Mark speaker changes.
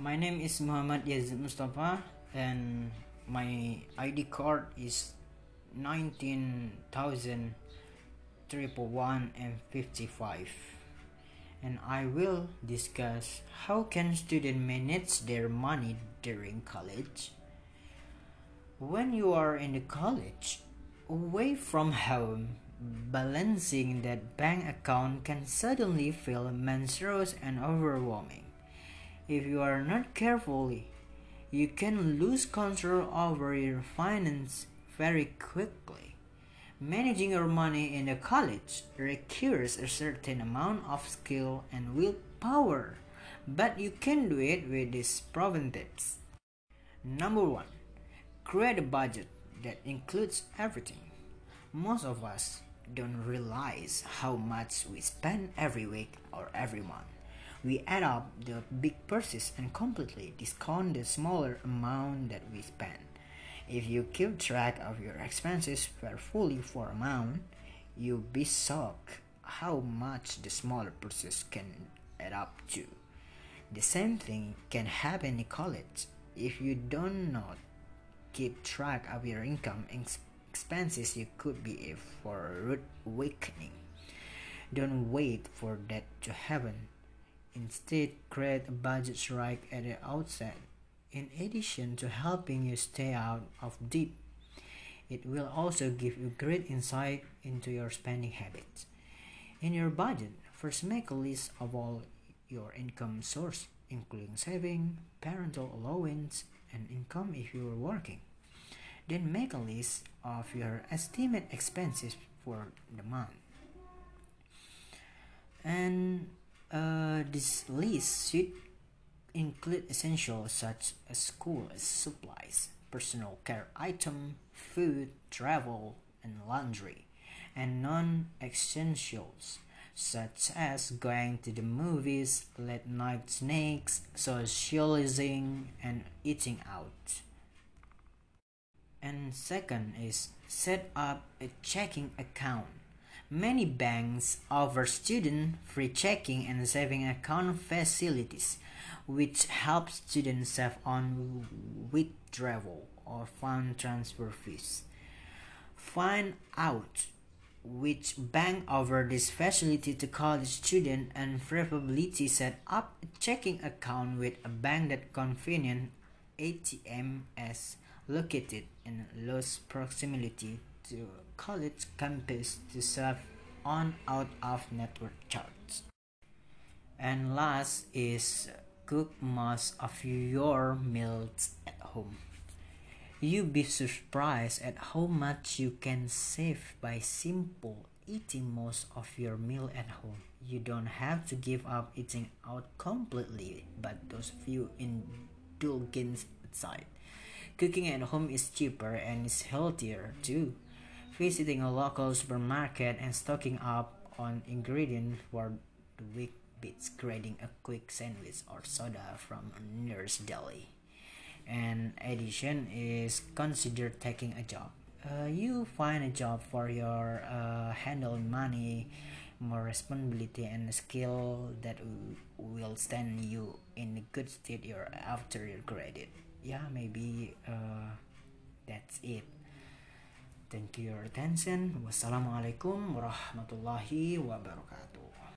Speaker 1: My name is Muhammad Yazid Mustafa and my ID card is 19,000 triple one and 55 and I will discuss how can student manage their money during college. When you are in the college, away from home, balancing that bank account can suddenly feel monstrous and overwhelming. If you are not careful, you can lose control over your finance very quickly. Managing your money in the college requires a certain amount of skill and willpower, but you can do it with these proven tips. Number one, create a budget that includes everything. Most of us don't realize how much we spend every week or every month. We add up the big purchases and completely discount the smaller amount that we spend. If you keep track of your expenses carefully for a month, you'll be shocked how much the smaller purchases can add up to. The same thing can happen in college. If you do not keep track of your income and expenses, you could be for a rude awakening. Don't wait for that to happen. Instead, create a budget right at the outset. In addition to helping you stay out of debt, it will also give you great insight into your spending habits. In your budget, first make a list of all your income source, including saving, parental allowance, and income if you are working. Then make a list of your estimated expenses for the month. And uh, this list should include essentials such as school supplies, personal care item, food, travel, and laundry, and non-essentials such as going to the movies, late night snacks, socializing, and eating out. And second is set up a checking account. Many banks offer student free checking and saving account facilities which help students save on withdrawal or fund transfer fees. Find out which bank offer this facility to college students and preferably set up a checking account with a bank that convenient ATM is located in close proximity college campus to save on out of network charges. And last is cook most of your meals at home. You'll be surprised at how much you can save by simple eating most of your meal at home. You don't have to give up eating out completely, but those few indulgences aside. Cooking at home is cheaper and is healthier too. Visiting a local supermarket and stocking up on ingredients for the week beats grabbing a quick sandwich or soda from a nurse deli. An addition is consider taking a job. Uh, you find a job for your uh, handling money, more responsibility and skill that will stand you in a good state after your graduate. Yeah, maybe uh, that's it. Thank you your attention. Wassalamualaikum warahmatullahi wabarakatuh.